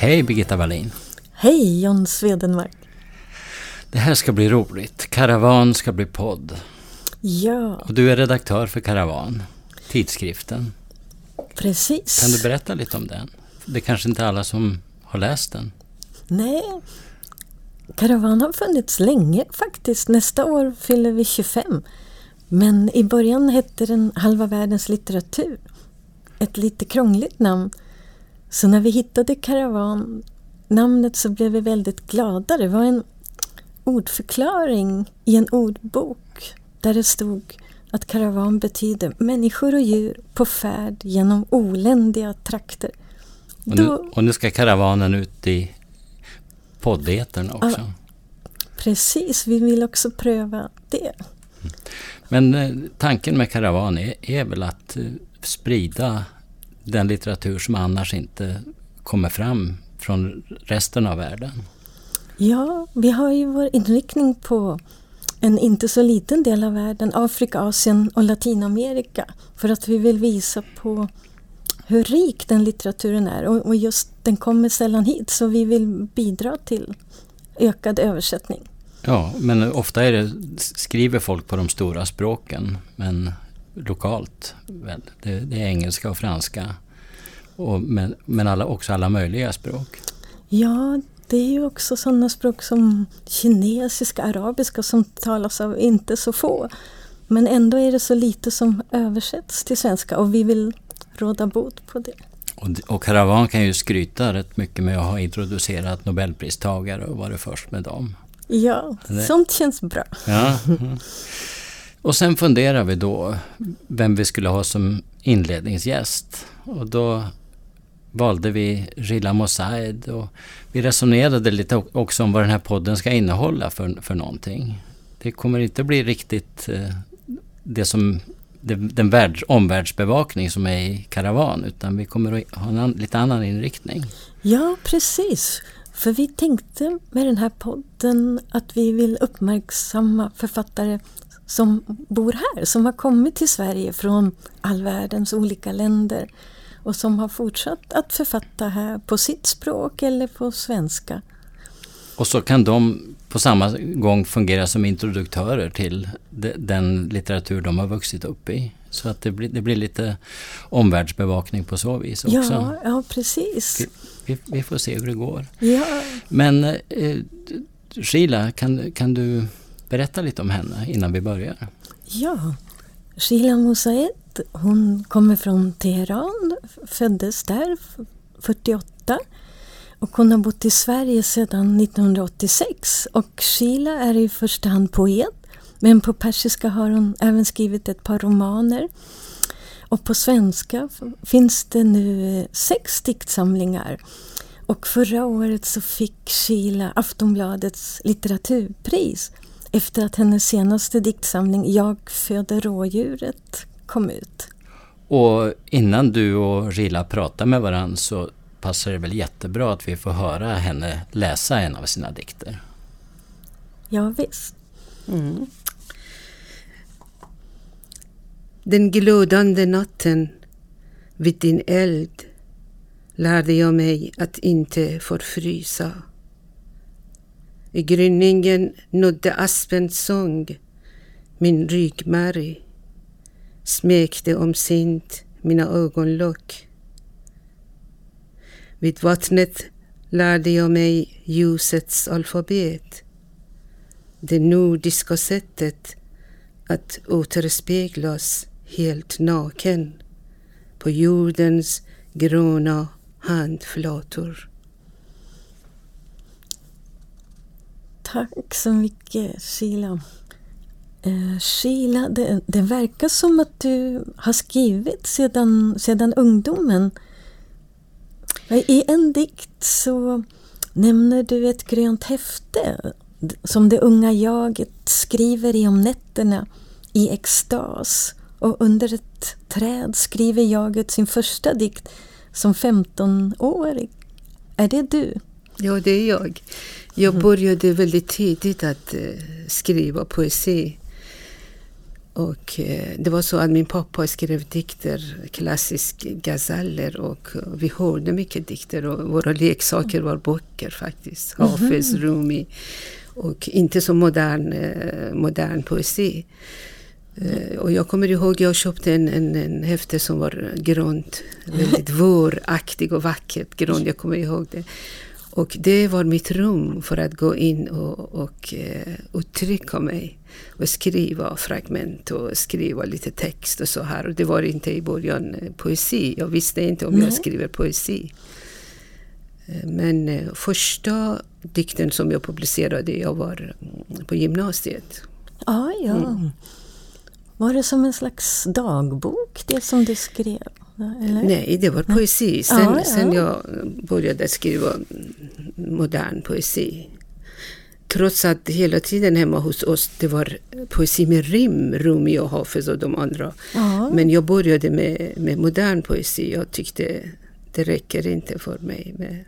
Hej Birgitta Wallin. Hej John Svedenmark. Det här ska bli roligt. Karavan ska bli podd. Ja. Och du är redaktör för Karavan, tidskriften. Precis. Kan du berätta lite om den? Det är kanske inte alla som har läst den. Nej. Karavan har funnits länge faktiskt. Nästa år fyller vi 25. Men i början hette den Halva världens litteratur. Ett lite krångligt namn. Så när vi hittade Karavan namnet så blev vi väldigt glada. Det var en ordförklaring i en ordbok där det stod att karavan betyder människor och djur på färd genom oländiga trakter. Och nu, och nu ska karavanen ut i poddetern också. Ja, precis, vi vill också pröva det. Men eh, tanken med karavan är, är väl att eh, sprida den litteratur som annars inte kommer fram från resten av världen? Ja, vi har ju vår inriktning på en inte så liten del av världen, Afrika, Asien och Latinamerika. För att vi vill visa på hur rik den litteraturen är och, och just den kommer sällan hit så vi vill bidra till ökad översättning. Ja, men ofta är det, skriver folk på de stora språken men lokalt. Väl. Det, det är engelska och franska. Och, men men alla, också alla möjliga språk. Ja, det är ju också sådana språk som kinesiska, arabiska som talas av inte så få. Men ändå är det så lite som översätts till svenska och vi vill råda bot på det. Och, och Karavan kan ju skryta rätt mycket med att ha introducerat nobelpristagare och varit först med dem. Ja, det... sånt känns bra. Ja. Och sen funderar vi då vem vi skulle ha som inledningsgäst. Och då valde vi Rilla Mossaid och vi resonerade lite också om vad den här podden ska innehålla för, för någonting. Det kommer inte bli riktigt eh, det som den världs, omvärldsbevakning som är i Karavan utan vi kommer att ha en an, lite annan inriktning. Ja, precis. För vi tänkte med den här podden att vi vill uppmärksamma författare som bor här, som har kommit till Sverige från all världens olika länder och som har fortsatt att författa här på sitt språk eller på svenska. Och så kan de på samma gång fungera som introduktörer till den litteratur de har vuxit upp i. Så att det blir, det blir lite omvärldsbevakning på så vis också. Ja, ja precis. Vi, vi får se hur det går. Ja. Men eh, Sheila, kan, kan du berätta lite om henne innan vi börjar? Ja, Sheila Mosaed hon kommer från Teheran, föddes där 48 och hon har bott i Sverige sedan 1986 och Sheila är i första hand poet men på persiska har hon även skrivit ett par romaner. Och på svenska finns det nu eh, sex diktsamlingar. Och förra året så fick Sheila Aftonbladets litteraturpris efter att hennes senaste diktsamling Jag föder rådjuret kom ut. Och innan du och Rila pratar med varandra så passar det väl jättebra att vi får höra henne läsa en av sina dikter. Ja, visst. Mm. Den glödande natten vid din eld lärde jag mig att inte förfrysa. I gryningen nådde aspens sång min ryggmärg smekte omsint mina ögonlock. Vid vattnet lärde jag mig ljusets alfabet. Det nordiska sättet att återspeglas helt naken på jordens gröna handflator. Tack så mycket Sheila. Eh, Sheila, det, det, verkar som att du har skrivit sedan, sedan ungdomen. I en dikt så nämner du ett grönt häfte som det unga jaget skriver i om nätterna i extas och under ett träd skriver jaget sin första dikt som 15-årig. Är det du? Ja, det är jag. Jag Mm. började väldigt tidigt att eh, skriva poesi. Och eh, det var så att min pappa skrev dikter, klassiska gazeller och vi hörde mycket dikter och våra leksaker var böcker faktiskt. Mhm. Hafiz, Rumi och inte så modern, eh, modern poesi. Eh, och jag kommer ihåg jag köpte en, en, en häfte som var grönt, väldigt våraktig och vackert grönt. Jag kommer ihåg det. Och det var mitt rum för att gå in och, och eh, uttrycka mig och skriva fragment och skriva lite text och så här. Och det var inte i början eh, poesi. Jag visste inte om Nej. jag skriver poesi. Eh, Men eh, första dikten som jag publicerade, jag var mm, på gymnasiet. Ja, ja. Mm. Var det som en slags dagbok, det som du skrev? Eller? Nej, det var poesi. Sen, Ja, ja. sen jag började skriva modern poesi. Trots att hela tiden hemma hos oss det var poesi med rim, Rumi och Hafiz och de andra. Ja. Men jag började med, med modern poesi. Jag tyckte det räcker inte för mig. Med,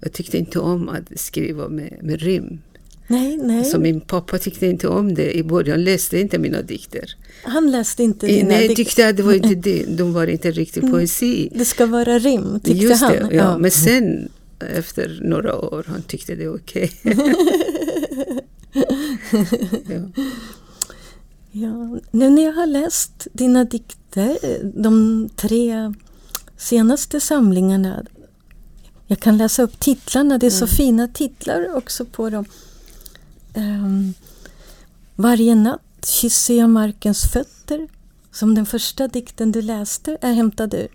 jag tyckte inte om att skriva med, med rim. Nej, nej. Så min pappa tyckte inte om det. I början läste inte mina dikter. Han läste inte dina nej, dikt- tyckte att det var inte det. De var inte riktigt poesi. Det ska vara rim, tyckte Just han. det, ja. Men sen efter några år, han tyckte det var okej. ja. Ja, nu när jag har läst dina dikter, de tre senaste samlingarna. Jag kan läsa upp titlarna, det är så fina titlar också på dem. Ehm, Varje natt kysser jag markens fötter, som den första dikten du läste är hämtad ur.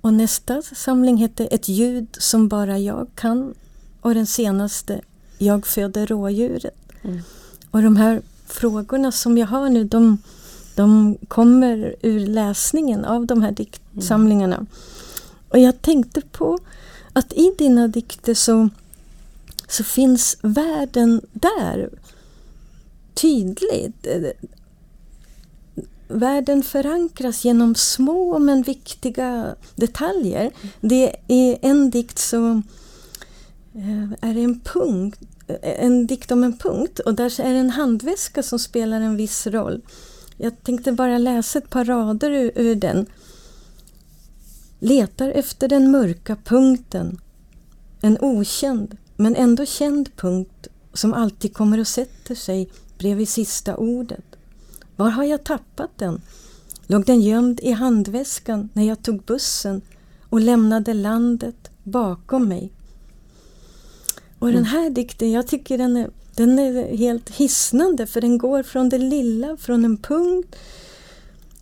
Och nästa samling heter Ett ljud som bara jag kan. Och den senaste, Jag föder rådjuret. Mm. Och de här frågorna som jag har nu, de, de kommer ur läsningen av de här diktsamlingarna. Och jag tänkte på att i dina dikter så, så finns världen där tydligt. Världen förankras genom små men viktiga detaljer. Det är en dikt så eh, är det en punkt, eh, en dikt om en punkt och där är det en handväska som spelar en viss roll. Jag tänkte bara läsa ett par rader ur, ur den. Letar efter den mörka punkten. En okänd men ändå känd punkt som alltid kommer och sätter sig bredvid sista ordet. Var har jag tappat den? Låg den gömd i handväskan när jag tog bussen och lämnade landet bakom mig? Och den här dikten, jag tycker den är, den är helt hisnande för den går från det lilla, från en punkt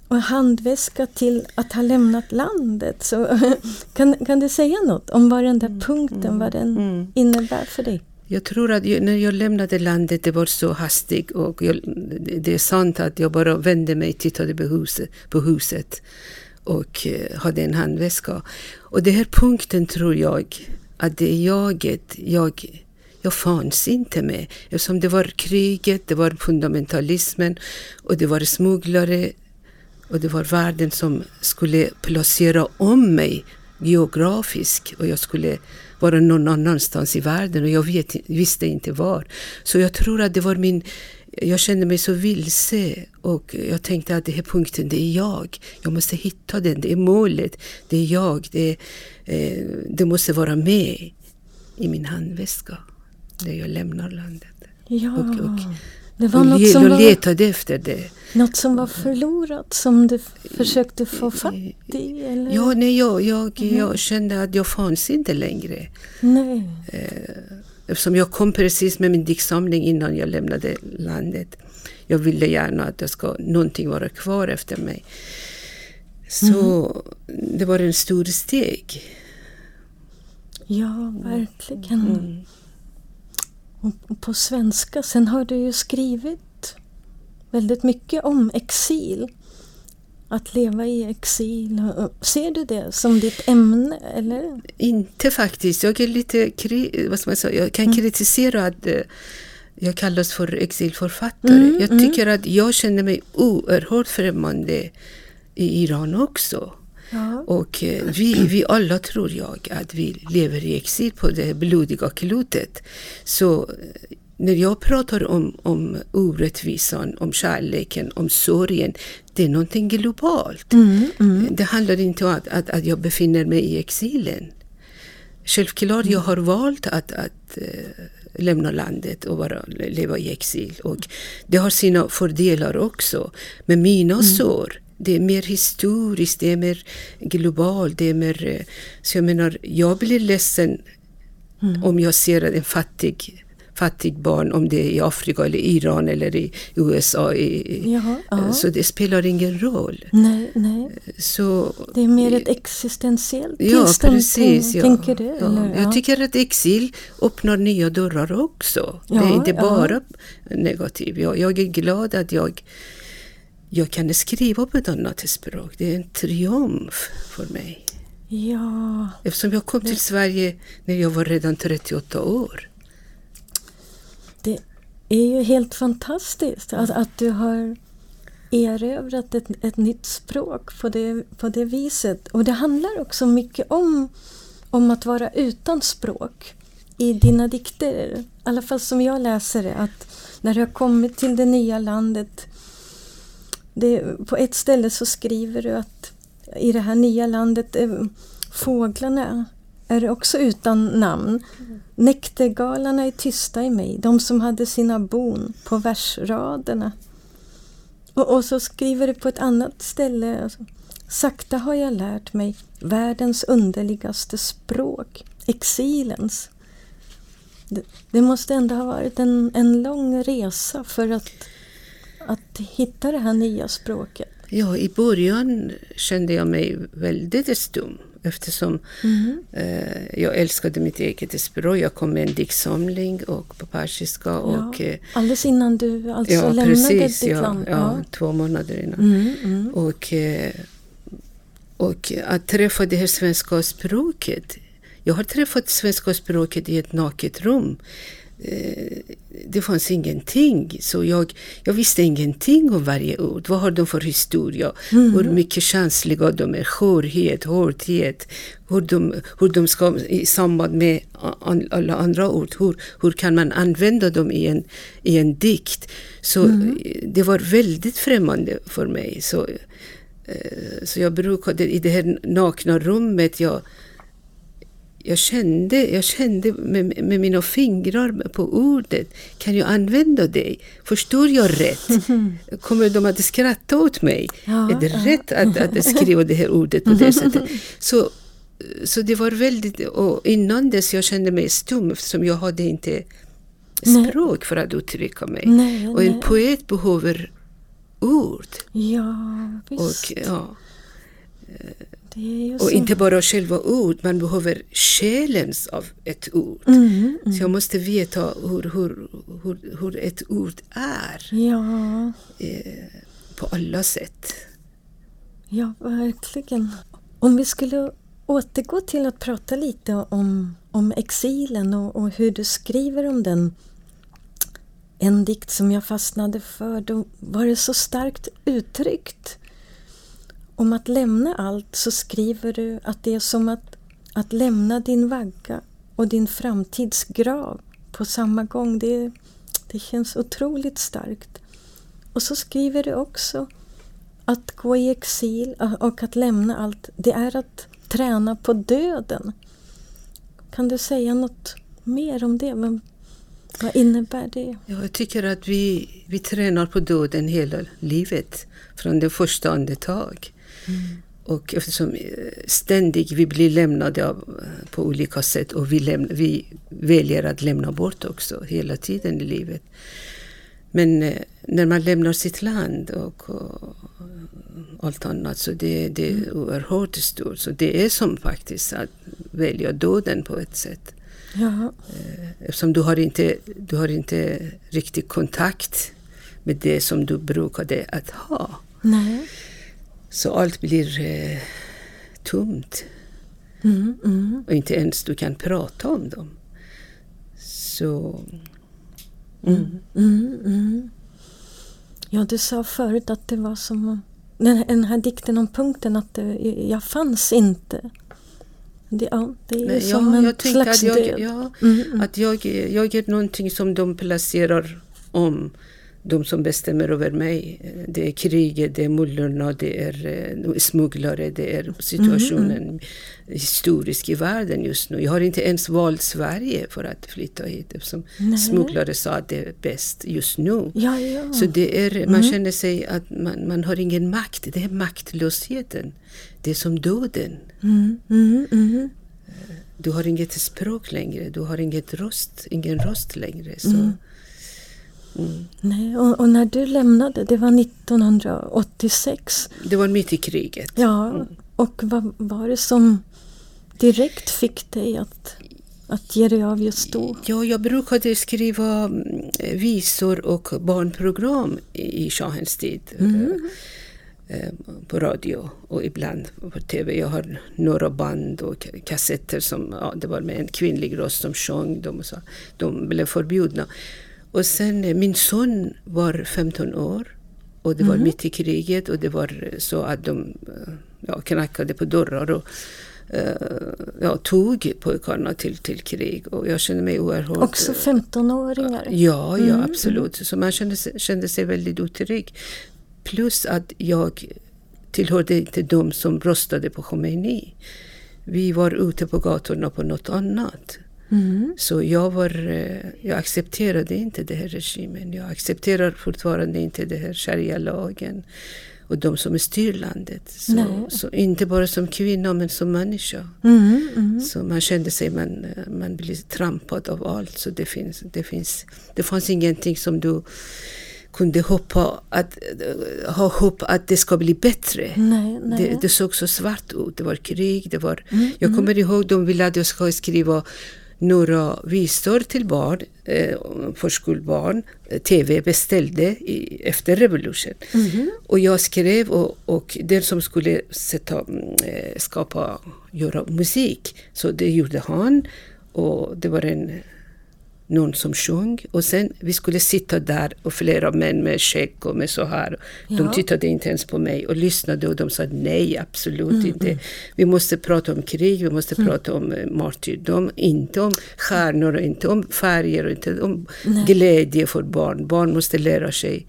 och handväska till att ha lämnat landet. Så, kan, kan du säga något om vad den där punkten, vad den Mm. innebär för dig? Jag tror att jag, när jag lämnade landet, det var så hastigt och jag, det är sant att jag bara vände mig, tittade på huset, på huset och eh, hade en handväska. Och den här punkten tror jag att det är jaget, jag, jag fanns inte med. Eftersom det var kriget, det var fundamentalismen och det var smugglare och det var världen som skulle placera om mig geografiskt och jag skulle vara någon annanstans i världen och jag vet, visste inte var. Så jag tror att det var min... Jag kände mig så vilse och jag tänkte att den här punkten, det är jag. Jag måste hitta den, det är målet, det är jag. Det, eh, det måste vara med i min handväska när jag lämnar landet. Ja, Och- och- det var något som jag var, letade efter det. något som var förlorat som du försökte få fatt i? Eller? Ja, nej, jag, jag, jag kände att jag fanns inte längre. Nej. Eftersom jag kom precis med min diktsamling innan jag lämnade landet. Jag ville gärna att det ska någonting vara kvar efter mig. Så det var en stor steg. Ja, verkligen. Mm. På svenska, sen har du ju skrivit väldigt mycket om exil. Att leva i exil. Ser du det som ditt ämne, eller? Inte faktiskt. Jag är lite vad ska man säga? Jag kan kritisera att eh, jag kallas för exilförfattare. Mm, jag tycker att jag känner mig oerhört främmande i Iran också. Ja. Och eh, vi, vi alla tror jag att vi lever i exil på det blodiga klotet. Så eh, när jag pratar om, om orättvisan, om kärleken, om sorgen, det är någonting globalt. Mm, mm. Det handlar inte om att, att, att jag befinner mig i exilen. Självklart, jag har valt att, att eh, lämna landet och bara leva i exil. Och det har sina fördelar också. Men mina sår, det är mer historiskt, det är mer globalt, det är mer... eh, Så jag menar, jag blir ledsen om jag ser en fattig, fattig barn, om det är i Afrika eller Iran eller i USA. I, Jaha, ja. Så det spelar ingen roll. Nej, nej. Så, Det är mer ett existentiellt Ja, tillstånd, precis. Ja. tänker du? Ja. Jag tycker att exil öppnar nya dörrar också. det är inte bara negativt. Jag, jag är glad att jag, jag kan skriva på ett annat språk. Det är en triumf för mig. ja, Eftersom jag kom till Sverige när jag var redan 38 år. det är ju helt fantastiskt att, att du har erövrat ett, ett nytt språk på det, på det viset. Och det handlar också mycket om, om att vara utan språk i dina dikter. I alla fall som jag läser det, att när du har kommit till det nya landet det, på ett ställe så skriver du att i det här nya landet, är fåglarna är också utan namn. Näktergalarna är tysta i mig, de som hade sina bon på versraderna. Och, och så skriver du på ett annat ställe, alltså, sakta har jag lärt mig världens underligaste språk, exilens. Det, det måste ändå ha varit en, en lång resa för att, att hitta det här nya språket. Ja, i början kände jag mig väldigt stum eftersom Mm. eh, jag älskade mitt eget språk. Jag kom med en diktsamling och på persiska och eh, Alldeles innan du alltså ja, lämnade precis, ditt ja, land? ja, två månader innan. Mm, mm. Och, eh, och att träffa det här svenska språket. Jag har träffat svenska språket i ett naket rum. Eh, Det fanns ingenting, så jag, jag visste ingenting om varje ord. Vad har de för historia? Hur mycket känsliga de är, skörhet, hårdhet, hur de, hur de ska i samband med alla andra ord, hur, hur kan man använda dem i en, i en dikt? Så eh, det var väldigt främmande för mig. Så, eh, så jag brukade i det här nakna rummet, jag, jag kände, jag kände med, med mina fingrar på ordet, kan jag använda det? Förstår jag rätt? Kommer de att skratta åt mig? Ja, är det ja. rätt att, att skriva det här ordet på det sättet? Så, så det var väldigt, och innan dess jag kände mig stum eftersom jag hade inte Nej. språk för att uttrycka mig. Nej, och en nej. poet behöver ord. Ja, visst. Och, ja, och inte bara själva ord, man behöver själens av ett ord. Mm, Så jag måste veta hur, hur, hur, hur ett ord är ja, eh, på alla sätt. ja, verkligen. Om vi skulle återgå till att prata lite om, om exilen och, och hur du skriver om den. En dikt som jag fastnade för, då var det så starkt uttryckt. Om att lämna allt så skriver du att det är som att, att lämna din vagga och din framtidsgrav på samma gång. Det, det känns otroligt starkt. Och så skriver du också att gå i exil och att lämna allt, det är att träna på döden. Kan du säga något mer om det? Men vad innebär det? Jag tycker att vi, vi tränar på döden hela livet, från det första andetag. Och eftersom eh, ständigt vi blir lämnade av, eh, på olika sätt och vi, lämna, vi väljer att lämna bort också hela tiden i livet. Men eh, när man lämnar sitt land och, och allt annat så det, det är oerhört stort. Så det är som faktiskt att välja döden på ett sätt. Ja, Eftersom du har inte, du har inte riktig kontakt med det som du brukade att ha. nej. Så allt blir eh, tomt Mm, mm. och inte ens du kan prata om dem. Så Mm. Mm, mm. Ja, du sa förut att det var som den, här dikten om punkten att jag fanns inte. Det, ja, det är Men som ja, en jag slags att jag, död. ja, mm. att jag, jag är någonting som de placerar om. De som bestämmer över mig. Det är kriget, det är mullorna, det är eh, smugglare, det är situationen historisk i världen just nu. Jag har inte ens valt Sverige för att flytta hit eftersom Nej. smugglare sa att det är bäst just nu. Ja, ja. Så det är, man känner sig att man, man har ingen makt. Det är maktlösheten. Det är som döden. Mm, mm, mm. Du har inget språk längre, du har inget röst, ingen röst längre. Så, Mm. Nej, och, och när du lämnade, det var 1986. Det var mitt i kriget. Ja, och vad var det som direkt fick dig att, att ge dig av just då? Ja, jag brukade skriva mm, visor och barnprogram i shahens tid. eh, eh, På radio och ibland på TV. Jag har några band och ka- kassetter som ja, det var med en kvinnlig röst som sjöng. De, så, de blev förbjudna. Och sen eh, min son var 15 år och det var mitt i kriget och det var så att de eh, ja, knackade på dörrar och eh, ja, tog pojkarna till, till krig. Och jag kände mig oerhört... Också 15-åringar? Ja, ja absolut. Så man kände, sig- kände sig väldigt otrygg. Plus att jag tillhörde inte de som röstade på Khomeini. Vi var ute på gatorna på något annat. Mm. Så jag, var, eh, jag accepterade inte den här regimen. Jag accepterar fortfarande inte den här sharia-lagen och de som styr landet. Så, så inte bara som kvinna men som människa. Mm, mm. Så man kände sig, man, man blir trampad av allt. Så det, finns, det, finns, det fanns ingenting som du kunde hoppa att, ha hopp att det ska bli bättre. Nej, nej. Det, det såg så svart ut. Det var krig. Det var, Mm, jag kommer ihåg de ville att jag ska skriva några visor till barn, eh. Eh, TV beställde i, efter revolution. Mhm. Och jag skrev och, och den som skulle sätta, mm, eh, skapa, göra musik, så det gjorde han. Och det var en någon som sjöng och sen vi skulle sitta där och flera män med skägg och med så här. De Ja. tittade inte ens på mig och lyssnade och de sa nej, absolut inte. Vi måste prata om krig, vi måste prata om eh, martyrdom, inte om stjärnor och inte om färger och inte om glädje för barn. Barn måste lära sig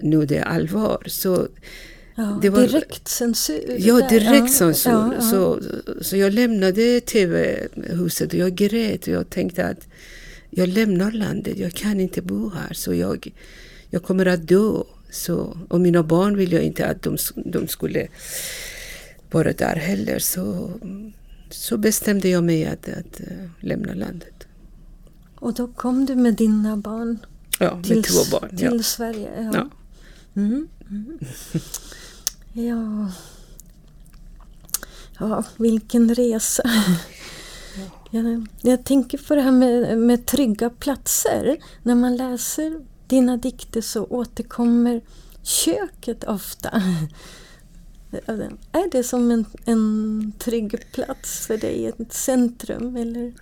nu det är allvar. Så Ja, det var- direkt censur. Ja, direkt censur. Ja, ja. Så, så jag lämnade TV-huset och jag grät och jag tänkte att jag lämnar landet, jag kan inte bo här så jag, jag kommer att dö. Så, och mina barn vill jag inte att de, de skulle vara där heller. Så, så bestämde jag mig att, att eh, lämna landet. Och då kom du med dina barn Ja, med till, två barn. till Ja. Sverige? Ja. Ja. Mm. Mm. ja. Ja, vilken resa. Jag, jag tänker på det här med, med trygga platser. När man läser dina dikter så återkommer köket ofta. Är det som en, en trygg plats för dig, ett centrum? Eller?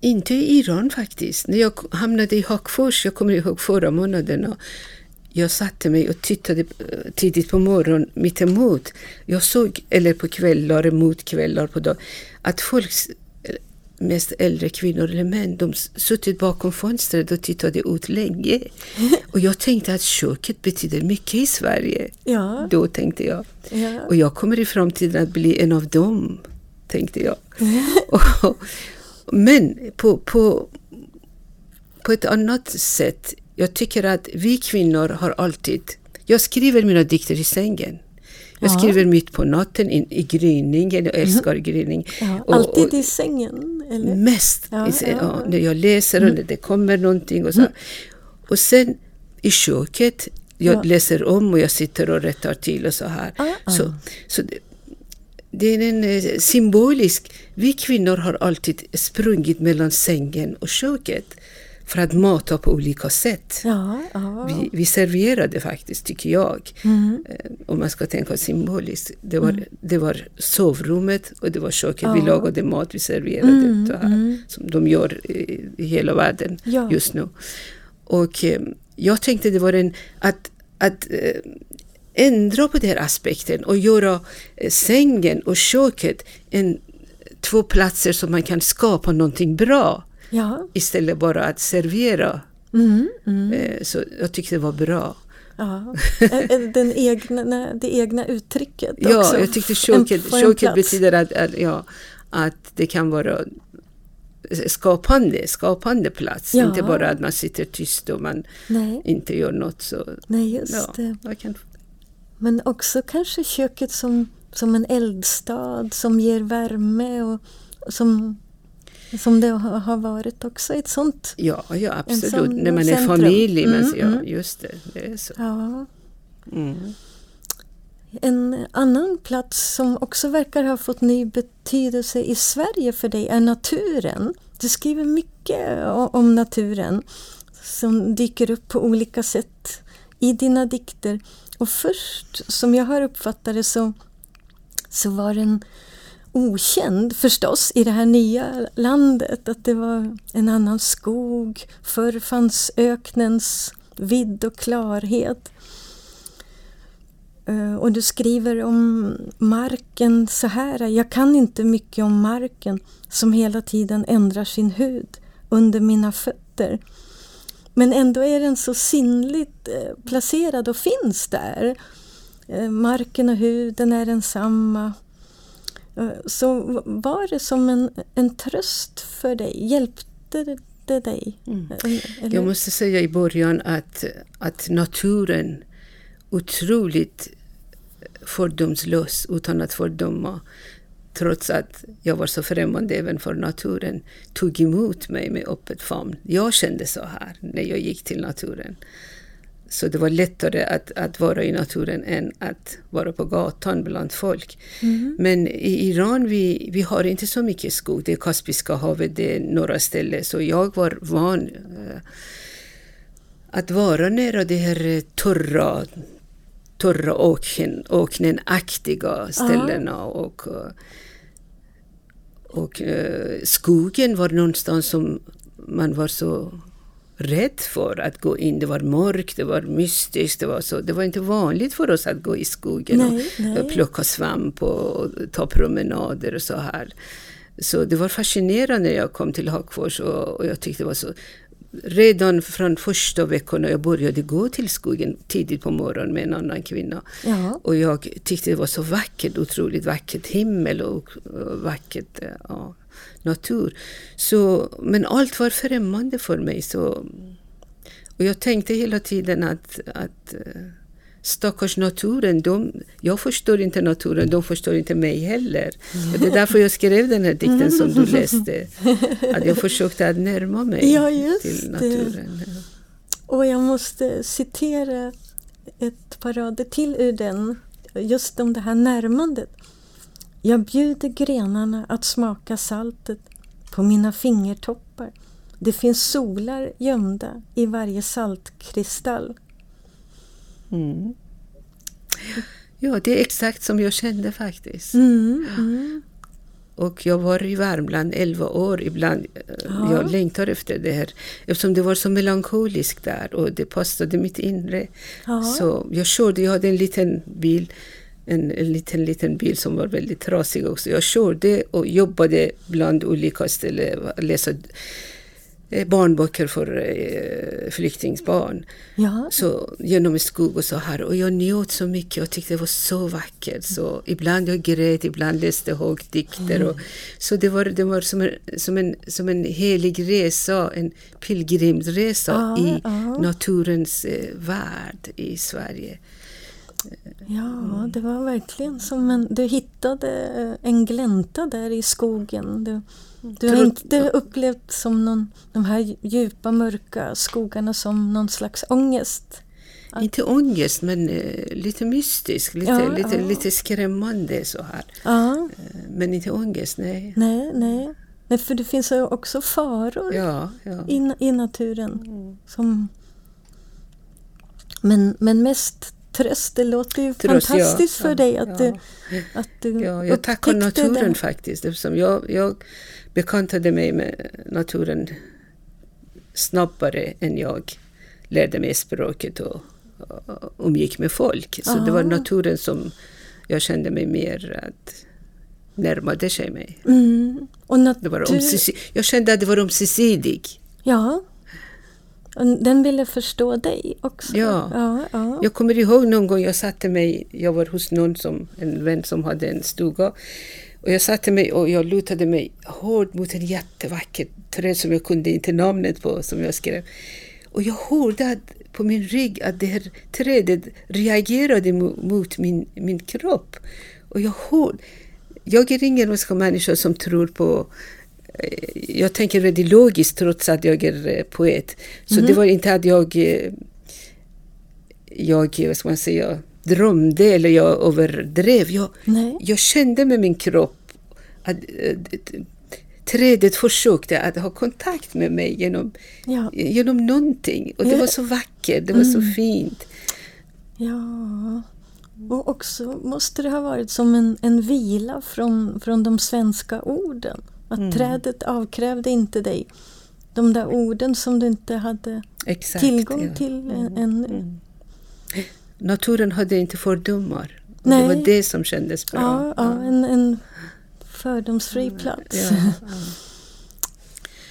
Inte i Iran faktiskt. När jag hamnade i Hagfors, jag kommer ihåg förra månaden, och jag satte mig och tittade eh, tidigt på morgonen mittemot. Jag såg, eller på kvällar, mot kvällar på dag, att folk, eh, mest äldre kvinnor eller män, de suttit bakom fönstret och tittade ut länge. Och jag tänkte att köket betyder mycket i Sverige. Ja. Då tänkte jag. ja. Och jag kommer i framtiden att bli en av dem, tänkte jag. Och, men på, på, på ett annat sätt, jag tycker att vi kvinnor har alltid... Jag skriver mina dikter i sängen. Jag Ja. skriver mitt på natten i, i gryningen, jag älskar gryning. Ja, Och- alltid och- i sängen? Eller? Mest Ja, i Mm. när jag läser och när det kommer någonting. Och, så. och sen i köket, jag Ja. läser om och jag sitter och rättar till och så här. Så, så det, det är en eh, symbolisk... Vi kvinnor har alltid sprungit mellan sängen och köket. För att mata på olika sätt. Ja, ja. Vi, vi serverade faktiskt, tycker jag, Mm. eh, om man ska tänka symboliskt. Det var, det var sovrummet och det var köket. Vi Ja. lagade mat, vi serverade Mm, det här, mm. som de gör i, hela världen just nu. Och eh, jag tänkte det var en, att, att eh, ändra på den här aspekten och göra sängen och köket en, två platser som man kan skapa någonting bra Ja. istället bara att servera. Mm, mm. Eh, Så jag tyckte det var bra. ja. Den egna, det egna uttrycket Ja, också. jag tyckte köket, betyder att, att, ja, att det kan vara skapande, skapande plats. Ja. Inte bara att man sitter tyst och man Nej, inte gör något. Så, nej, just ja, det. kan, Men också kanske köket som, som en eldstad som ger värme och och som, som det har varit också. Ett sånt, ja, ja, absolut. sån När man är centrum. familj. Men, Mm, ja, mm. just det. Det är så. ja. Mm. En annan plats som också verkar ha fått ny betydelse i Sverige för dig är naturen. Du skriver mycket om naturen som dyker upp på olika sätt i dina dikter. Och först, som jag har uppfattat det, så, så var den okänd förstås i det här nya landet. Att det var en annan skog. Förr fanns öknens vidd och klarhet. Eh, och du skriver om marken så här. Jag kan inte mycket om marken som hela tiden ändrar sin hud under mina fötter. Men ändå är den så sinnligt eh, placerad och finns där. Eh, marken och huden är densamma. samma så v- var det som en, en tröst för dig? Hjälpte det dig? Mm. Eh? Jag måste säga i början att, att naturen otroligt fördomslös utan att fördöma trots att jag var så främmande även för naturen, tog emot mig med öppet famn. Jag kände så här när jag gick till naturen. Så det var lättare att, att vara i naturen än att vara på gatan bland folk. Men i Iran vi, vi har inte så mycket skog. Det är Kaspiska havet, det är några ställen. Så jag var van eh, att vara nära det här eh, torra, torra åken, åknenaktiga ställena. Och, eh, och eh, skogen var någonstans som man var så rädd för att gå in. Det var mörkt, det var mystiskt. Det var, så, det var inte vanligt för oss att gå i skogen Nej, och nej. plocka svamp och ta promenader och så här. Så det var fascinerande när jag kom till Hagfors och, och jag tyckte det var så Redan från första veckan när jag började gå till skogen tidigt på morgonen med en annan kvinna. Ja. Och jag tyckte det var så vackert, otroligt vackert himmel och, vackert eh, ja, natur. Så, men allt var främmande för mig. Så, och jag tänkte hela tiden att, att eh, stackars naturen, de, jag förstår inte naturen, de förstår inte mig heller. Och det är därför jag skrev den här dikten som du läste. Att jag försökte att närma mig Ja, till det. naturen. Och jag måste citera ett par rader till ur den, just om det här närmandet. Jag bjuder grenarna att smaka saltet på mina fingertoppar. Det finns solar gömda i varje saltkristall. Mm. Ja, det är exakt som jag kände faktiskt. Mm, mm. Och jag var i Värmland 11 år. Ibland, Ja. Jag längtar efter det här. Eftersom det var så melankoliskt där och det passade mitt inre. Ja. Så jag körde, jag hade en liten bil. En, en liten, liten bil som var väldigt trasig också. Jag körde och jobbade bland olika ställen. Läsa barnböcker för eh, flyktingsbarn. Ja, Så genom skog och så här. Och jag njöt så mycket och tyckte det var så vackert. Så ibland jag grät, ibland läste högt dikter. Och, så det var, det var som, en, som, en, som en helig resa, en pilgrimsresa Ja, i ja. naturens eh, värld i Sverige. ja, det var verkligen som en... Du hittade en glänta där i skogen. Du, du har inte upplevt som någon, de här djupa mörka skogarna som någon slags ångest? Ja. Inte ångest, men eh, lite mystisk, lite, Ja, lite, ja. lite skrämmande så här. Ja, Eh, Men inte ångest, nej. nej, nej. Nej, för det finns ju också faror Ja, i, i naturen. Som, men, men mest tröst. Det låter ju Tröst, ja. fantastiskt för Ja, dig att, ja. du, att du Ja, jag tackar naturen det. faktiskt eftersom jag, jag bekantade mig med naturen snabbare än jag lärde mig språket och, och umgick med folk. Så det var Ah. naturen som jag kände mig mer att närmade sig mig. Mm. Och nat- Det var jag kände att det var ömsesidigt. Ja. Den ville förstå dig också. Ja. ja, ja. Jag kommer ihåg någon gång jag satte mig, jag var hos någon som, en vän som hade en stuga. Och jag satte mig och jag lutade mig hårt mot en jättevacker träd som jag kunde inte namnet på, som jag skrev. Och jag hörde att, på min rygg att det här trädet reagerade mo- mot min, min kropp. Och jag hörde, jag är ingen vad ska människa som tror på jag tänker väldigt logiskt trots att jag är eh, poet. Så det var inte att jag eh, jag, vad ska man säga, drömde eller jag överdrev. Jag, Nej. jag kände med min kropp att eh, trädet försökte att ha kontakt med mig genom, Ja. genom någonting. Och det var så vackert, det var så fint. ja. Och också måste det ha varit som en, en vila från, från de svenska orden. Att Mm. trädet avkrävde inte dig de där orden som du inte hade Exakt, tillgång ja. Mm. till än- ännu. Naturen hade inte fördomar. Nej. Det var det som kändes bra. Ja, ja, en, en fördomsfri plats. Mm. Ja,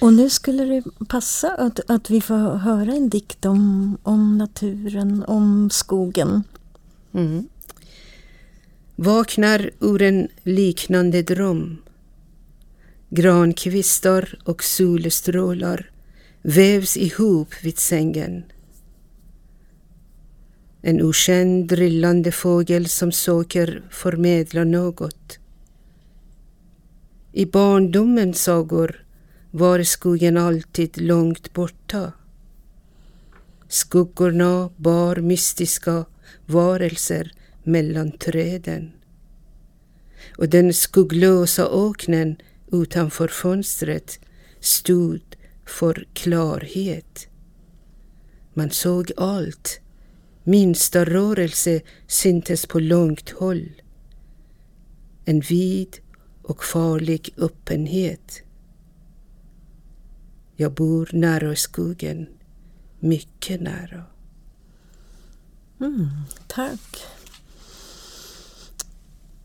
Och nu skulle det passa att, att vi får höra en dikt om, om naturen, om skogen. Mm. Vaknar ur en liknande dröm. Grankvistar och solstrålar vävs ihop vid sängen. En okänd drillande fågel som söker förmedla något. I barndomens sagor var skogen alltid långt borta. Skuggorna bar mystiska varelser mellan träden. Och den skugglösa öknen utanför fönstret stod för klarhet. Man såg allt. Minsta rörelse syntes på långt håll. En vid och farlig öppenhet. Jag bor nära skogen, mycket nära. Mm, tack.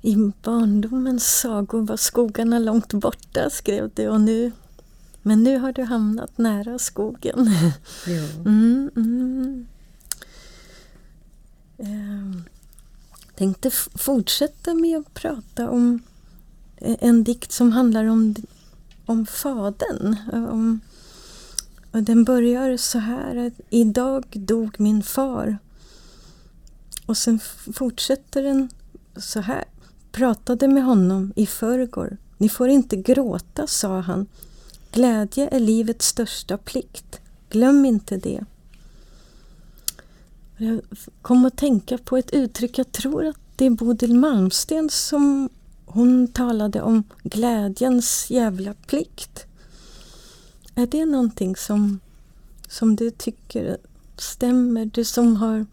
I barndomens sagor var skogarna långt borta, skrev du. Och nu, men nu har du hamnat nära skogen. Mm, mm. Eh, tänkte fortsätta med att prata om eh, en dikt som handlar om, om fadern. eh, Om, och den börjar så här idag dog min far. Och sen fortsätter den så här. Pratade med honom i förrgår. Ni får inte gråta, sa han. Glädje är livets största plikt. Glöm inte det. Jag kom att tänka på ett uttryck, jag tror att det är Bodil Malmsten som hon talade om glädjens jävla plikt. Är det någonting som, som du tycker stämmer? Du som har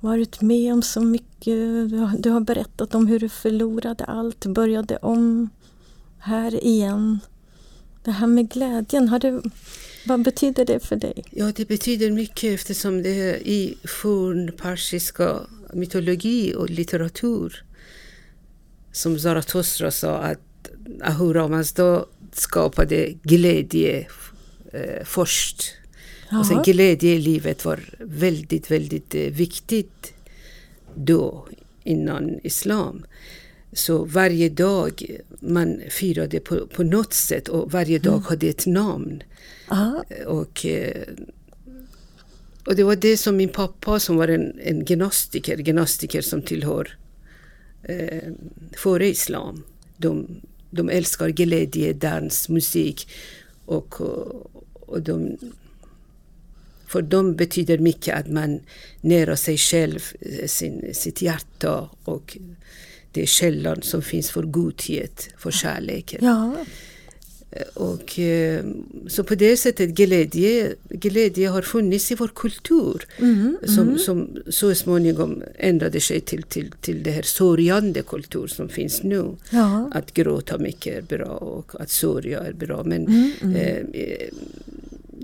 varit med om så mycket. Du har, berättat om hur du förlorade allt, började om här igen. Det här med glädjen, har du, vad betyder det för dig? Ja, det betyder mycket eftersom det är i fornpersiska mytologi och litteratur som Zarathustra sa att Ahura Mazda skapade glädje eh, först. Och sen glädje i livet var väldigt, väldigt eh, viktigt då, innan islam. Så varje dag man firade på, på något sätt och varje dag hade ett namn. Ja, Och, eh, och det var det som min pappa som var en, en gnostiker, gnostiker som tillhör eh, före islam. De, de älskar glädje, dans, musik och, och de, för dem betyder mycket att man nära sig själv, eh, sin, sitt hjärta och det källan som finns för godhet, för kärleken. ja. Och, eh, så på det sättet glädje, glädje har funnits i vår kultur Mm, som, mm. som så småningom ändrade sig till, till, till det här sörjande kultur som finns nu. Ja. Att gråta mycket är bra och att sörja är bra. Men Mm, eh, eh,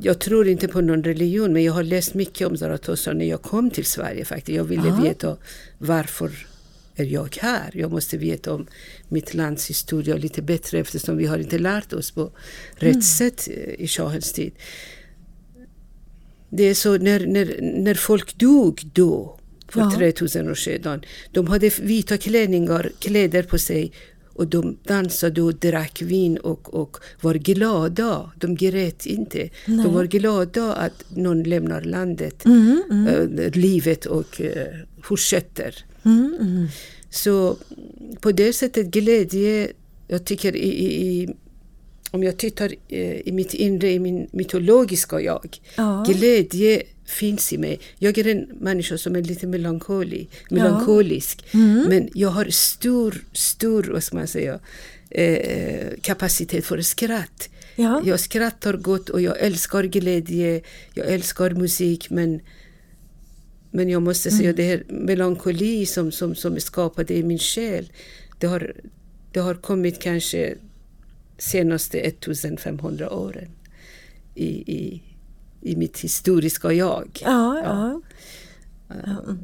jag tror inte på någon religion men jag har läst mycket om Zarathustra när jag kom till Sverige faktiskt. Jag ville Ja. veta varför är jag här? Jag måste veta om mitt lands historia lite bättre eftersom vi har inte lärt oss på rätt Mm. sätt eh, i shahens tid. Det är så när, när, när folk dog då, för Ja. 3000 år sedan, de hade vita klänningar, kläder på sig och de dansade och drack vin och, och var glada. De grät inte. Nej. De var glada att någon lämnar landet, Mm, mm, eh, livet och eh, fortsätter. mm, mm. Så på det sättet glädje, jag tycker i, i, i om jag tittar eh, i mitt inre, i min mytologiska jag, Ja. glädje finns i mig. Jag är en människa som är lite melankoli, melankolisk. Mm. Men jag har stor, stor, vad ska man säga, eh, kapacitet för skratt. Ja. Jag skrattar gott och jag älskar glädje, jag älskar musik men men jag måste säga Mm. det här melankoli som, som, som skapade i min själ, det har, det har kommit kanske senaste 1500 åren i, i, i mitt historiska jag. Ja, ja. Ja,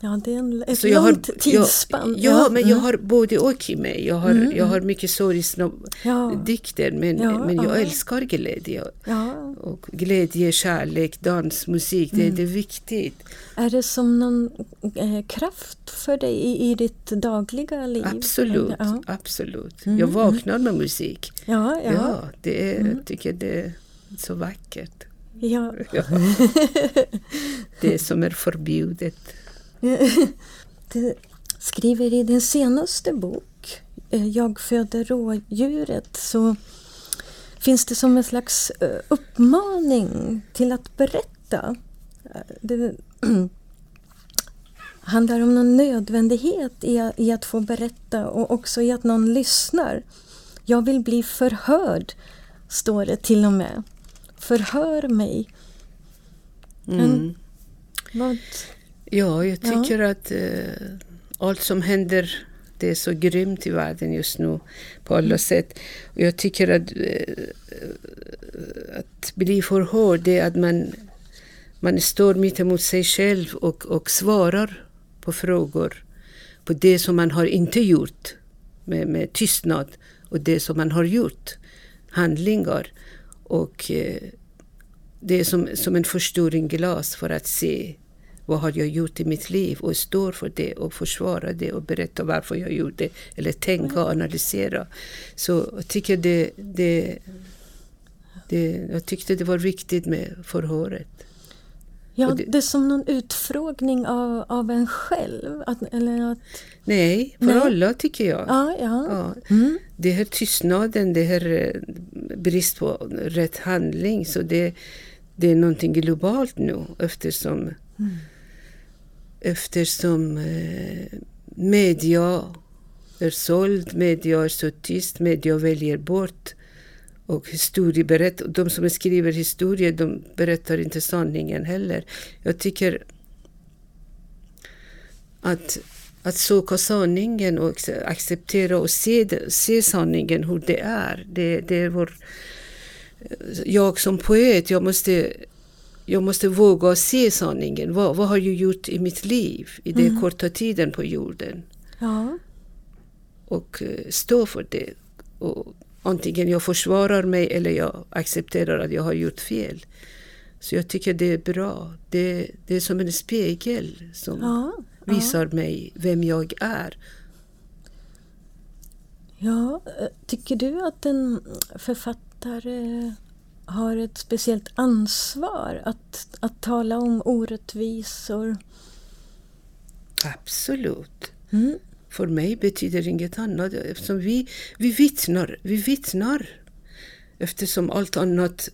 ja det är en, ett Så jag har, långt tidsspann. Ja, ja, men jag mm. har både och i mig. Jag har, Mm, jag har mycket sorgsna Ja. dikter men, men jag ja. älskar glädje. Ja. Och glädje, kärlek, dans, musik, det, Mm. det är viktigt. Är det som någon eh, kraft för dig i, i ditt dagliga liv? Absolut, absolut. Mm, Jag vaknar med musik. ja. Ja, det är, Mm. jag tycker det är så vackert. Ja. Ja. Det som är förbjudet. Du skriver i din senaste bok, eh, Jag föder rådjuret, så finns det som en slags eh, uppmaning till att berätta. Eh, Det handlar om någon nödvändighet i, att få berätta och också i att någon lyssnar. Jag vill bli förhörd, står det till och med. Förhör mig. Mm. Vad, Ja, jag Ja. tycker att eh, allt som händer det är så grymt i världen just nu på alla Mm. sätt. Och jag tycker att, eh, att bli förhörd det är att man, man står mitt emot sig själv och, och svarar på frågor på det som man har inte gjort med, med tystnad och det som man har gjort, handlingar. Och eh, det är som, som en förstoringglas för att se vad har jag gjort i mitt liv och står för det och försvara det och berätta varför jag gjorde det eller tänka och analysera. Så jag tycker det, det, det, jag tyckte det var viktigt med förhöret. ja, det- det är som någon utfrågning av, av en själv. Att, eller att, Nej, för Nej. alla tycker jag. ja, ja. Ja. Mm. Det här tystnaden, det här eh, brist på rätt handling, så det, det är någonting globalt nu eftersom, eftersom eh, media är såld, media är så tyst, media väljer bort och historieberätt, de som skriver historia de berättar inte sanningen heller. Jag tycker att, att söka sanningen och acceptera och se, se sanningen hur det är. Det, det är vår, jag som poet, jag måste, jag måste våga se sanningen. Vad, vad har jag gjort i mitt liv i den Mm. korta tiden på jorden? ja. och eh, stå för det. Och antingen jag försvarar mig eller jag accepterar att jag har gjort fel. Så jag tycker det är bra. Det, det är som en spegel som ja. Visar mig vem jag är. ja. eh, Tycker du att en författare har ett speciellt ansvar att, att tala om orättvisor? Absolut. Mm. För mig betyder det inget annat eftersom vi, vi vittnar. Vi vittnar. Eftersom allt annat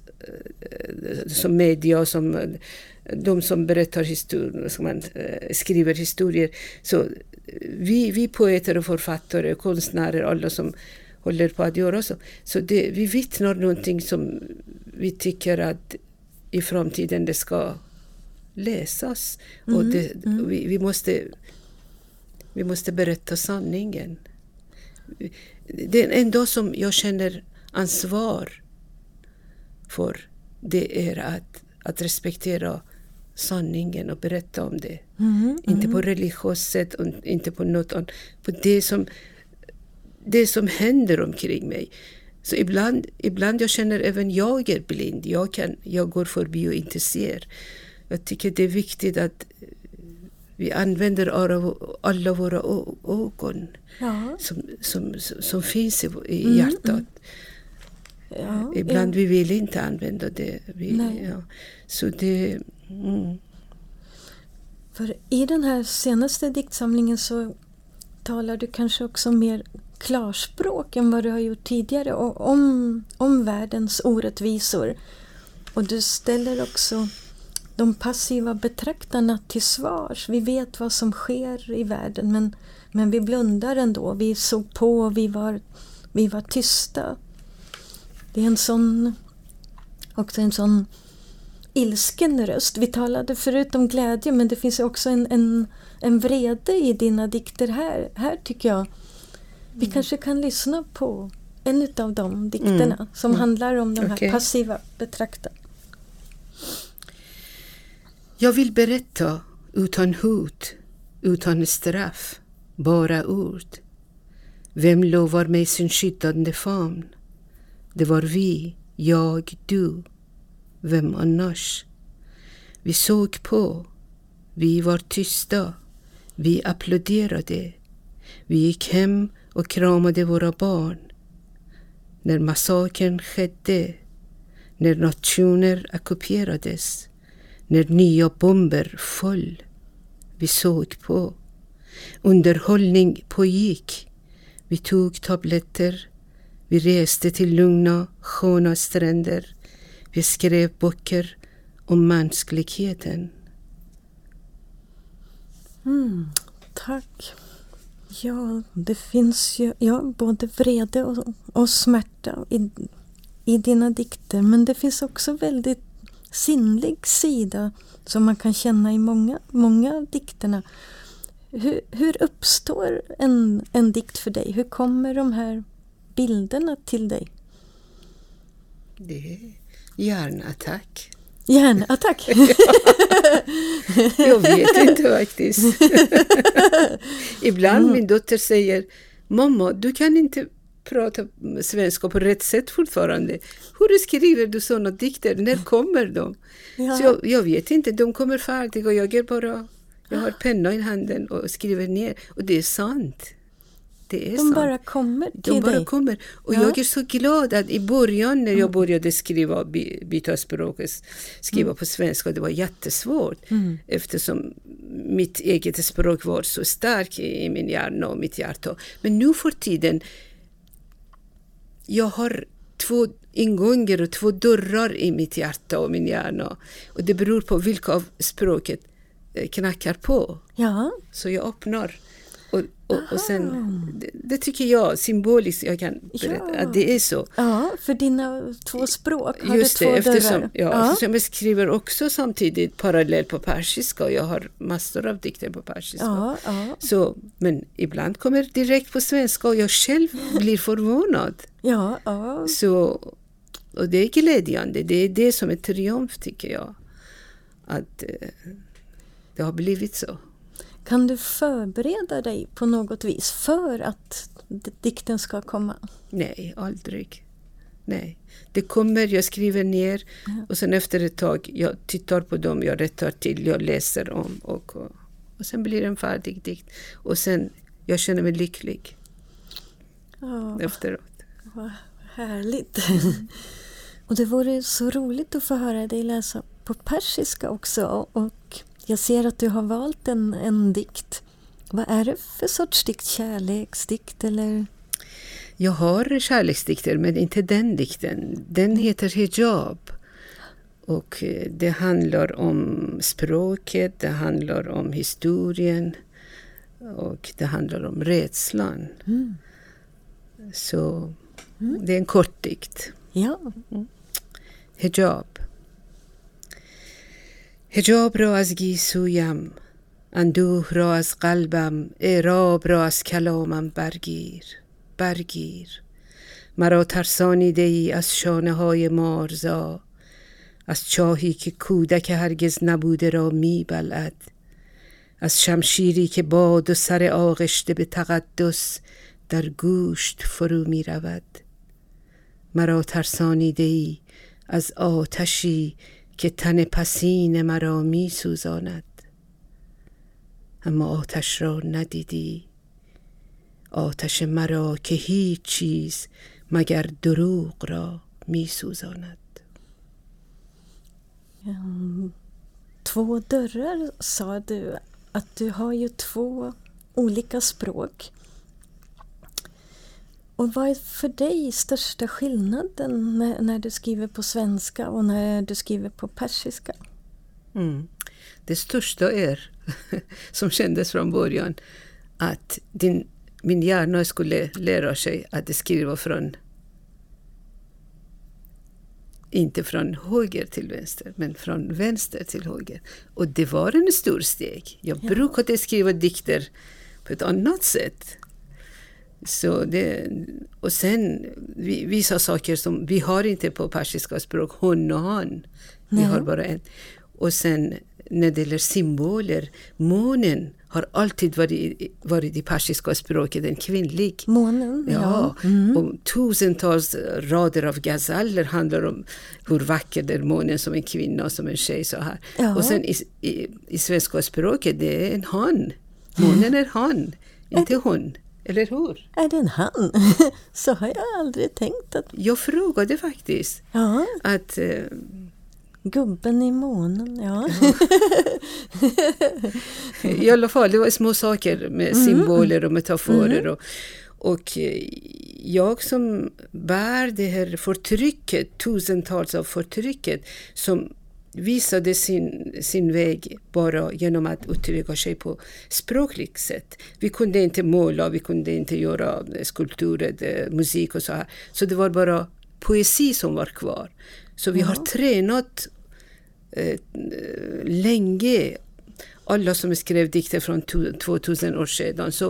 som media, som eh, de som berättar historier, som man eh, skriver historier. Så eh, vi, vi poeter och författare, konstnärer, alla som håller på att göra så. Så det, vi vittnar någonting som vi tycker att i framtiden det ska läsas. Mm, Och det, vi, vi, måste, vi måste berätta sanningen. Det är ändå som jag känner ansvar för det är att, att respektera sanningen och berätta om det. Mm, Inte på religiöst sätt, och inte på något annat. På det som, det som händer omkring mig. Så ibland, ibland jag känner även jag är blind. Jag, kan, jag går förbi och inte ser. Jag tycker det är viktigt att vi använder alla, våra ögon Ja, som, som, som, finns i, i Mm, hjärtat. Ja, Ibland vi vill inte använda det. Vi, ja. Så det... Mm. För i den här senaste diktsamlingen så talar du kanske också mer klarspråk än vad du har gjort tidigare och om, om världens orättvisor. Och du ställer också de passiva betraktarna till svars. Vi vet vad som sker i världen men, men vi blundar ändå. Vi såg på, vi var, vi var tysta. Det är en sån, också en sån ilsken röst. Vi talade förut om glädje men det finns också en, en, en vrede i dina dikter här. Här tycker jag vi kanske kan lyssna på en av de dikterna som handlar om de här Okej. passiva betraktarna. Jag vill berätta utan hot, utan straff, bara ord. Vem lovar mig sin skyddande famn? Det var vi, jag, du. Vem annars? Vi såg på. Vi var tysta. Vi applåderade. Vi gick hem och kramade våra barn. När massakern skedde, när nationer ockuperades, när nya bomber föll. Vi såg på. Underhållning pågick. Vi tog tabletter. Vi reste till lugna, sköna stränder. Vi skrev böcker om mänskligheten. Mm, tack. Ja, det finns ju ja, både vrede och, och smärta i, i dina dikter. Men det finns också väldigt sinnlig sida som man kan känna i många, många av dikterna. Hur, hur uppstår en, en dikt för dig? Hur kommer de här bilderna till dig? Det är hjärnattack. Hjärnattack! Jag vet inte faktiskt. Ibland min dotter säger Mamma, du kan inte prata svenska på rätt sätt fortfarande. Hur skriver du sådana dikter? När kommer de? Ja. Så jag, jag vet inte, de kommer färdiga och jag är bara jag har penna i handen och skriver ner. Och det är sant. Det är De sant. bara kommer till De bara dig. kommer. Och Ja. jag är så glad att i början när jag började skriva, by- byta språk, skriva på svenska, det var jättesvårt. Mm. Eftersom mitt eget språk var så starkt i i min hjärna och mitt hjärta. Men nu för tiden, jag har två ingångar och två dörrar i mitt hjärta och min hjärna. Och det beror på vilka av språket eh, knackar på. Ja, Så jag öppnar. Och, och, sen, det, det tycker jag symboliskt, jag kan berätta Ja. att det är så. ja, för dina två språk har Just du det, två eftersom, dörrar. ja, eftersom jag skriver också samtidigt parallellt på persiska och jag har massor av dikter på persiska. ja, ja, Så, men ibland kommer direkt på svenska och jag själv blir förvånad. ja, ja. Så, och det är glädjande, det är det som är triumf tycker jag. Att eh, det har blivit så. Kan du förbereda dig på något vis för att dikten ska komma? Nej, aldrig. Nej. Det kommer, jag skriver ner och sen efter ett tag, jag tittar på dem, jag rättar till, jag läser om och, och, och sen blir det en färdig dikt. Och sen, jag känner mig lycklig Ja, efteråt. vad härligt. Och det vore så roligt att få höra dig läsa på persiska också. Och jag ser att du har valt en, en dikt. Vad är det för sorts dikt? Kärleksdikt eller? Jag har kärleksdikter men inte den dikten. Den mm. heter Hijab. Och eh, det handlar om språket, det handlar om historien och det handlar om rädslan. Mm. Så mm. det är en kort dikt. Ja. Mm. Hijab. هجاب را از گیسویم اندوه را از قلبم اعراب را از کلامم برگیر برگیر. مرا ترسانیده ای از شانه های مارزا از چاهی که کودک هرگز نبوده را می از شمشیری که باد و سر آغشته به تقدس در گوشت فرو می رود. مرا ترسانیده ای از آتشی که تن پسین مرا می سوزاند اما آتش را ندیدی. آتش مرا که هیچ چیز مگر دروغ را می سوزاند två dörrar sa du att du har ju två olika språk. Och vad är för dig största skillnaden när, när du skriver på svenska och när du skriver på persiska? Mm. Det största är, som kändes från början, att din, min hjärna skulle lära sig att skriva från inte från höger till vänster, men från vänster till höger. Och det var en stor steg. Jag Ja. brukade skriva dikter på ett annat sätt. Så det, och sen vi- vissa saker som vi har inte på persiska språk, hon och han. Vi har bara en. Och sen när det gäller symboler, månen har alltid varit, varit i persiska språket en kvinnlig. Månen? Ja, Mm. och tusentals rader av gazeller handlar om hur vacker är månen som en kvinna och som en tjej. Så här. Ja. Och sen i, i, i svenska språket, det är en han. Månen är han, inte hon. Eller hur? Är det en han? Så har jag aldrig tänkt att... Jag frågade faktiskt Ja, att eh, gubben i månen, ja. I alla fall, det var små saker med symboler och metaforer. Och, och eh, jag som bär det här förtrycket, tusentals av förtrycket, som visade sin, sin väg bara genom att uttrycka sig på språkligt sätt. Vi kunde inte måla, vi kunde inte göra eh, skulpturer, eh, musik och så här. Så det var bara poesi som var kvar. Så vi har tränat eh, länge alla som skrev dikter från tu- 2000 år sedan. Så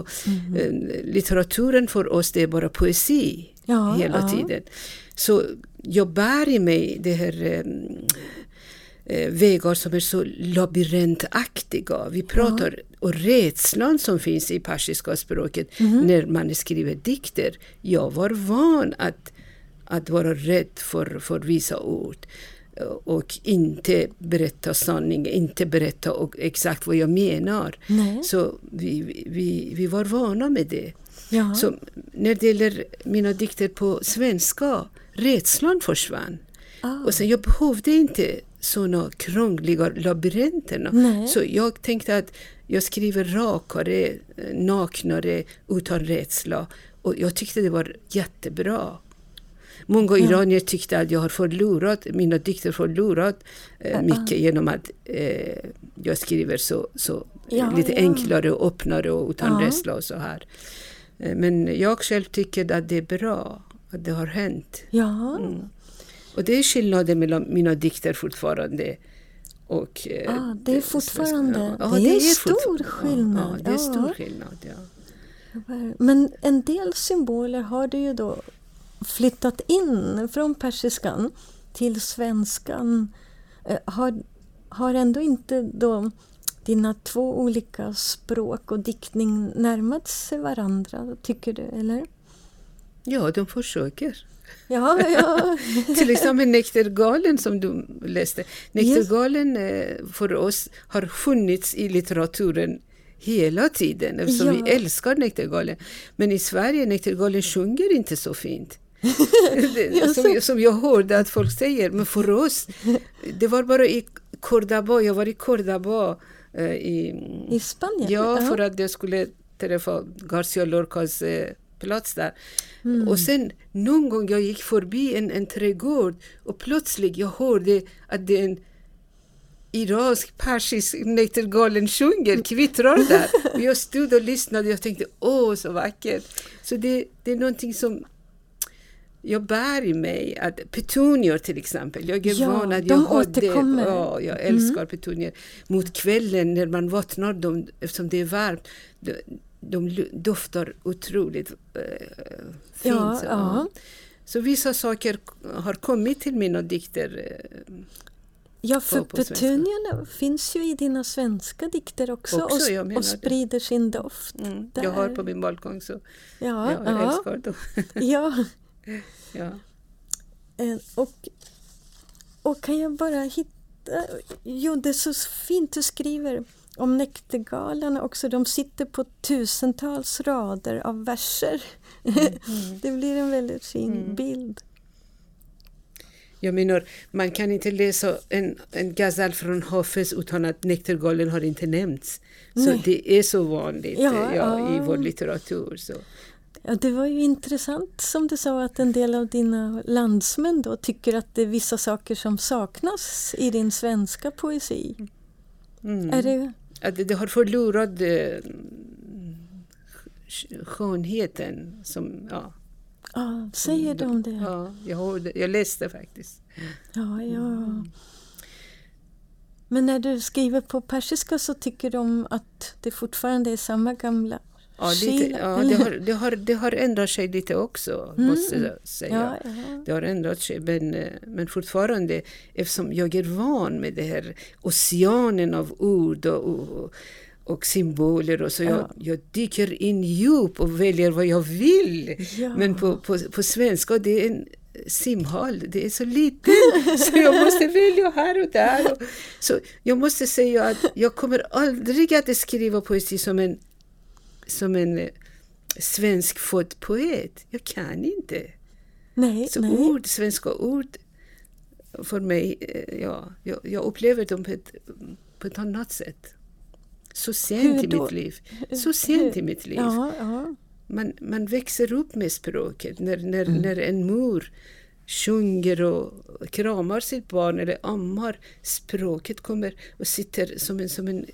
eh, litteraturen för oss det är bara poesi Ja, hela ja. tiden. Så jag bär i mig det här eh, vägar som är så labyrintaktiga. Vi pratar och rädslan som finns i persiska språket när man skriver dikter. Jag var van att, att vara rädd för, för vissa ord eh, och inte berätta sanning, inte berätta och exakt vad jag menar. Nej. Så vi, vi, vi var vana med det. ja. Så när det gäller mina dikter på svenska, rädslan försvann. Ah. Och sen jag behövde inte såna krångliga labyrinterna. Nej. Så jag tänkte att jag skriver rakare, naknare, utan rädsla. Och jag tyckte det var jättebra. Många iranier tyckte att jag har förlorat, mina dikter förlorat eh, mycket genom att eh, jag skriver så, så Ja, lite ja. enklare och öppnare och utan Ja. rädsla och så här. Eh, Men jag själv tycker att det är bra att det har hänt. ja. Mm. Och det är skillnaden mellan mina dikter fortfarande och... eh, Ah, det är det- fortfarande- Ja, det är fortfar- stor skillnad, Ja, det är stor skillnad. Ja. Men en del symboler har du ju då flyttat in från persiskan till svenskan. Eh, Har, har ändå inte då dina två olika språk och diktning närmat sig varandra, tycker du? Eller? ja, de försöker. Ja, ja. Till exempel Nektargalen som du läste. Nektargalen eh, för oss har funnits i litteraturen hela tiden eftersom Ja. vi älskar Nektargalen. Men i Sverige Nektargalen sjunger inte så fint. som, som jag hörde att folk säger. Men för oss, det var bara i Cordoba, jag var i Cordoba eh, i, I Spanien? Ja, för att jag skulle träffa Garcia Lorcas eh, plats där. Mm. Och sen någon gång jag gick förbi en, en trädgård och plötsligt jag hörde att det är en iransk persisk näktergalen sjunger, kvittrar där. Och jag stod och lyssnade och jag tänkte åh så vackert. Så det, det är någonting som jag bär i mig. Att petunior till exempel, jag är Ja, van att jag har det. Ja, jag älskar petunior. Mot kvällen när man vattnar dem, eftersom det är varmt, de, doftar otroligt eh, fint. Ja, så. ja. så vissa saker har kommit till mina dikter. eh, Ja, för petunierna finns ju i dina svenska dikter också, Också, och, och det. sprider sin doft. Mm, jag har på min balkong så Ja, jag ja, älskar dem. ja. ja. Eh, Och, och kan jag bara hitta... Jo, det är så fint du skriver om näktergalarna också. De sitter på tusentals rader av verser. det blir en väldigt fin bild. Jag menar, man kan inte läsa en, en gazal från Hafez utan att näktergalen har inte nämnts. Så Nej. det är så vanligt Ja, eh, ja, i vår litteratur. Så. Ja, det var ju intressant som du sa att en del av dina landsmän då tycker att det är vissa saker som saknas i din svenska poesi. Mm. Är det... Att det, har förlorat eh, sk- skönheten. Som, ja, Ja, säger de det? ja, jag, hörde, jag läste faktiskt. Ja, ja. Men när du skriver på persiska så tycker de att det fortfarande är samma gamla Ja, lite, ja, det, har, det, har, det har ändrat sig lite också, måste jag säga. Ja, ja. Det har ändrat sig, men, men fortfarande eftersom jag är van med det här oceanen av ord och, och, och symboler och så jag, Ja. jag dyker in djup och väljer vad jag vill. Men på, på, på svenska det är en simhall, det är så liten så jag måste välja här och där. Och, så jag måste säga att jag kommer aldrig att skriva poesi som en, som en eh, svenskfödd poet. Jag kan inte. Nej, Så nej. ord, svenska ord, för mig, eh, ja, jag, jag upplever dem på ett, på ett annat sätt. Så sent i mitt liv. Så sent i mitt liv. Ja, ja. Man, man växer upp med språket. När, när, Mm. när en mor sjunger och kramar sitt barn eller ammar, språket kommer och sitter som en, som en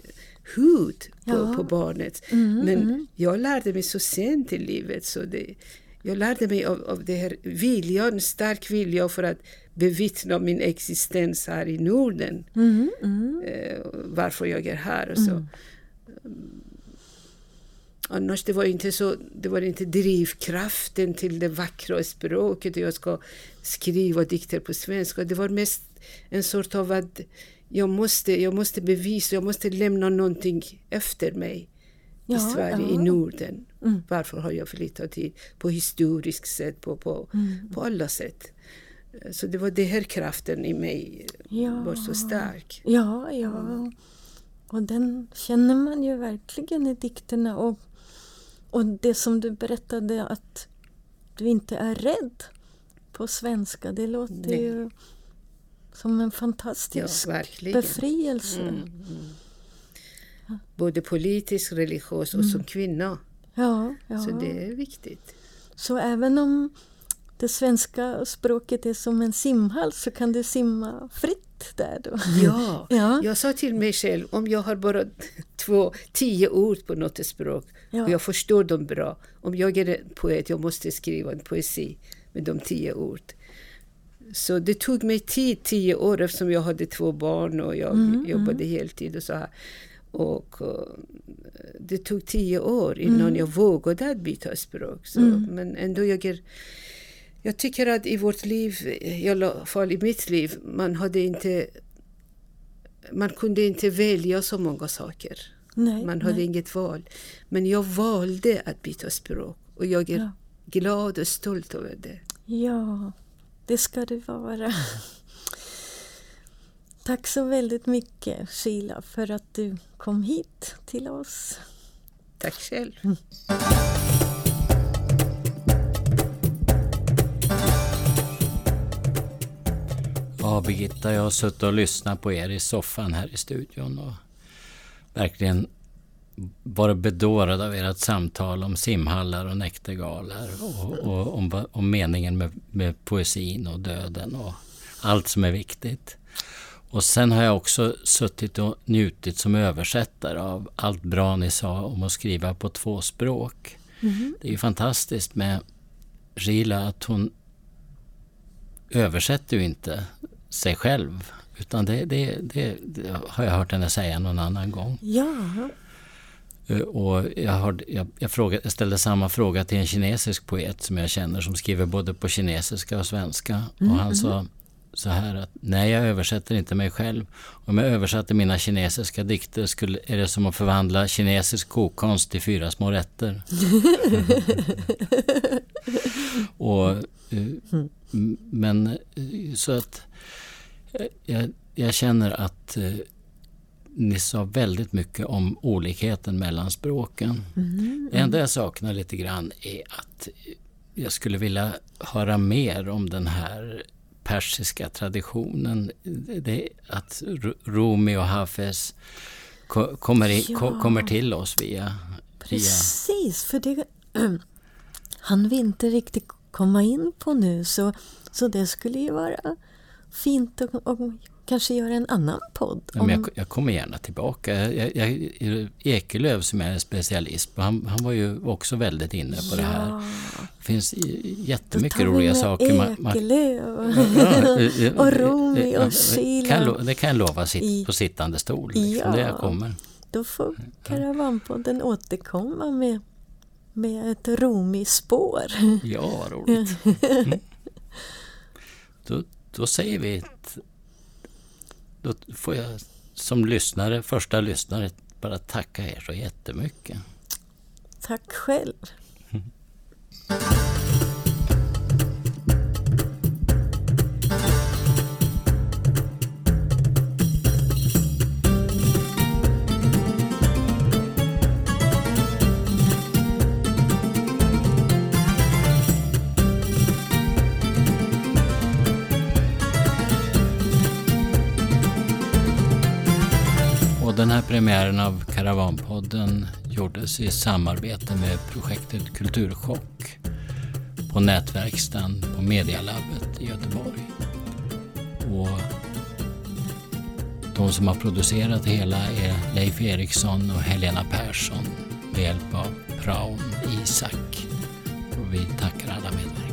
hud på, Ja. på barnet. Mm, Men jag lärde mig så sent i livet. Så det, jag lärde mig av, av det här viljan, stark vilja för att bevittna min existens här i Norden. Mm, mm. Eh, varför jag är här och så. Annars det var inte så, det var inte drivkraften till det vackra språket. Jag ska skriva dikter på svenska. Det var mest en sort av att jag måste, jag måste bevisa, jag måste lämna någonting efter mig Ja, i Sverige, ja. i Norden. Mm. Varför har jag förlitat tid på historiskt sätt, på, på, Mm. på alla sätt. Så det var den här kraften i mig Ja. var så stark. Ja, ja. Och den känner man ju verkligen i dikterna. Och, och det som du berättade att du inte är rädd på svenska, det låter Nej. ju som en Ja, fantastisk verkligen. befrielse. Mm, mm. Både politiskt, religiöst och som kvinna. Ja, ja. Så det är viktigt. Så även om det svenska språket är som en simhall så kan du simma fritt där då? Ja, Ja. jag sa till mig själv, om jag har bara två, tio ord på något språk Ja. och jag förstår dem bra. Om jag är en poet, jag måste skriva en poesi med de tio ord. Så det tog mig tid, tio år, eftersom jag hade två barn och jag Mm, jobbade heltid och så här. Och eh, det tog tio år innan jag vågade att byta språk. Så, Men ändå jag jag tycker att i vårt liv, i alla fall i mitt liv, man hade inte man kunde inte välja så många saker. Nej, Man hade nej. inget val. Men jag valde att byta språk och jag är Ja. glad och stolt över det. Ja, det ska du vara. Tack så väldigt mycket Sheila för att du kom hit till oss. Tack själv. Ja, Birgitta, jag har suttit och lyssnat på er i soffan här i studion och verkligen varit bedårad av ert samtal om simhallar och näktergalar och, och om, om meningen med, med poesin och döden och allt som är viktigt. Och sen har jag också suttit och njutit som översättare av allt bra ni sa om att skriva på två språk. Mhm. Det är ju fantastiskt med Rila att hon översätter ju inte sig själv. Utan det, det, det, det har jag hört henne säga någon annan gång. Ja, Och jag, har, jag, jag, frågade, jag ställde samma fråga till en kinesisk poet som jag känner som skriver både på kinesiska och svenska. Och han sa så här att nej, jag översätter inte mig själv. Om jag översatte mina kinesiska dikter skulle, är det som att förvandla kinesisk kokkonst till fyra små rätter. och, eh, men eh, så att eh, jag, jag känner att eh, ni sa väldigt mycket om olikheten mellan språken. Det enda jag saknar lite grann är att jag skulle vilja höra mer om den här persiska traditionen. Det, att Ru- Rumi och Hafez ko, kommer, ko, Ja. kommer till oss via... via precis. För det han vi inte riktigt komma in på nu. Så, så det skulle ju vara fint att och kanske göra en annan podd. Ja, men jag, jag kommer gärna tillbaka. Jag, jag, Ekelöf som är specialist på, han, han var ju också väldigt inne på det här. Ja, Det finns jättemycket roliga saker. man- man- Ekelöf Ja, och ja, och Sheila. Det kan jag lova sit, I- på sittande stol. Liksom. Ja. Det jag kommer. Då får Karavanpodden återkomma med, med ett Rumi-spår. Ja, vad roligt. Mm. Då, då säger vi... Ett, då får jag som lyssnare, första lyssnare bara tacka er så jättemycket. Tack själv. den här premiären av Karavanpodden gjordes i samarbete med projektet Kulturchock på Nätverkstan på Medialabbet i Göteborg. Och de som har producerat det hela är Leif Eriksson och Helena Persson med hjälp av praon Isak. Och vi tackar alla medverkande.